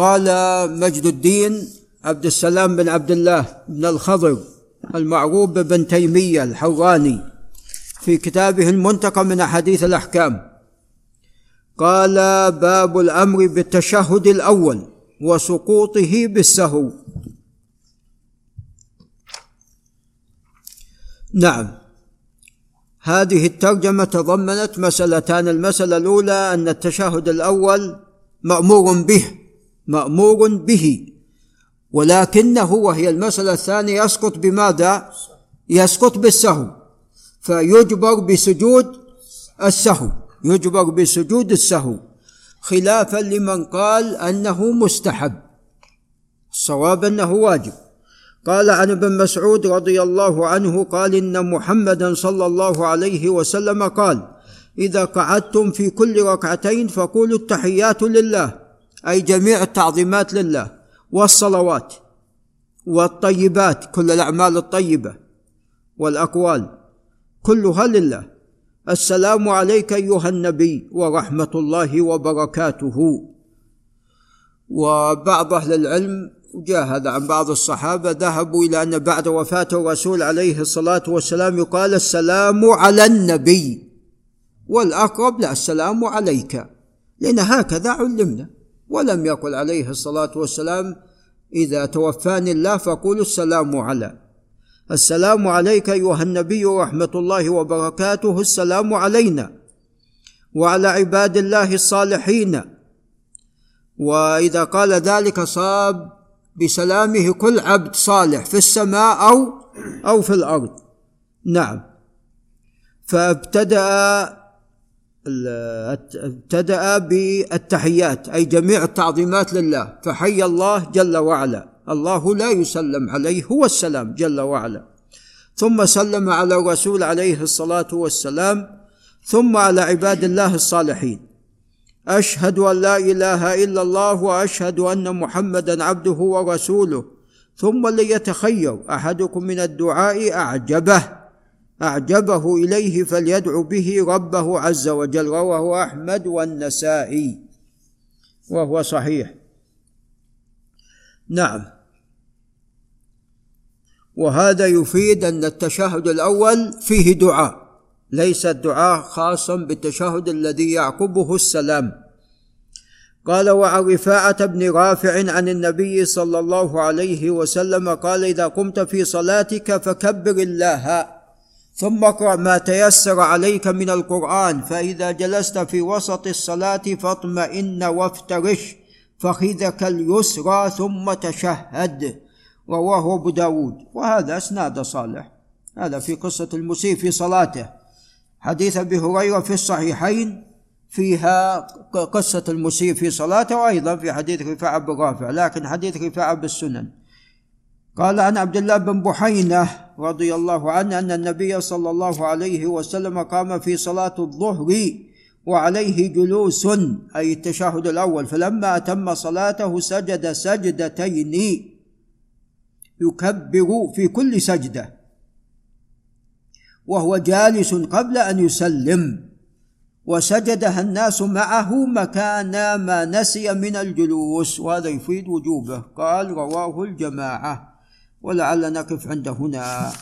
قال مجد الدين عبد السلام بن عبد الله بن الخضر المعروف بن تيمية الحراني في كتابه المنتقى من أحاديث الأحكام. قال باب الأمر بالتشهد الأول وسقوطه بالسهو. نعم. هذه الترجمة تضمنت مسألتان المسألة الأولى أن التشهد الأول مأمور به مامور به. ولكنه وهي المسألة الثانية يسقط بماذا؟ يسقط بالسهو. فيجبر بسجود السهو. يجبر بسجود السهو. خلافا لمن قال أنه مستحب. الصواب أنه واجب. قال عن ابن مسعود رضي الله عنه قال إن محمدا صلى الله عليه وسلم قال إذا قعدتم في كل ركعتين فقولوا التحيات لله. أي جميع التعظيمات لله والصلوات والطيبات كل الأعمال الطيبة والأقوال كلها لله. السلام عليك أيها النبي ورحمة الله وبركاته. وبعض أهل العلم جاء هذا عن بعض الصحابة ذهبوا إلى أن بعد وفاة الرسول عليه الصلاة والسلام يقال السلام على النبي والأقرب لا السلام عليك لأن هكذا علمنا. ولم يقل عليه الصلاة والسلام إذا توفاني الله فقولوا السلام على. السلام عليك أيها النبي ورحمة الله وبركاته السلام علينا وعلى عباد الله الصالحين. وإذا قال ذلك صاب بسلامه كل عبد صالح في السماء أو أو في الأرض. نعم. فابتدأ ابتدأ بالتحيات أي جميع التعظيمات لله. فحي الله جل وعلا. الله لا يسلم عليه هو السلام جل وعلا. ثم سلم على الرسول عليه الصلاة والسلام. ثم على عباد الله الصالحين. أشهد أن لا إله إلا الله وأشهد أن محمدا عبده ورسوله. ثم ليتخير أحدكم من الدعاء أعجبه. أعجبه إليه فليدعو به ربه عز وجل رواه أحمد والنسائي وهو صحيح. نعم. وهذا يفيد أن التشهد الأول فيه دعاء ليس الدعاء خاصا بالتشهد الذي يعقبه السلام. قال وعن رفاعة بن رافع عن النبي صلى الله عليه وسلم قال إذا قمت في صلاتك فكبر الله. ثم اقرأ ما تيسر عليك من القرآن فإذا جلست في وسط الصلاة فاطمئن وافترش فخذك اليسرى ثم تشهد رواه أبو داود. وهذا أسناد صالح. هذا في قصة المسيء في صلاته. حديث أبي هريرة في الصحيحين فيها قصة المسيء في صلاته وأيضا في حديث رفاعة بن رافع لكن حديث رفاعة بالسنن. قال عن عبد الله بن بحينة رضي الله عنه أن النبي صلى الله عليه وسلم قام في صلاة الظهر وعليه جلوس أي التشهد الأول. فلما أتم صلاته سجد سجدتين يكبر في كل سجدة وهو جالس قبل أن يسلم. وسجدها الناس معه مكان ما نسي من الجلوس وهذا يفيد وجوبه. قال رواه الجماعة. ولعل نقف عند هنا.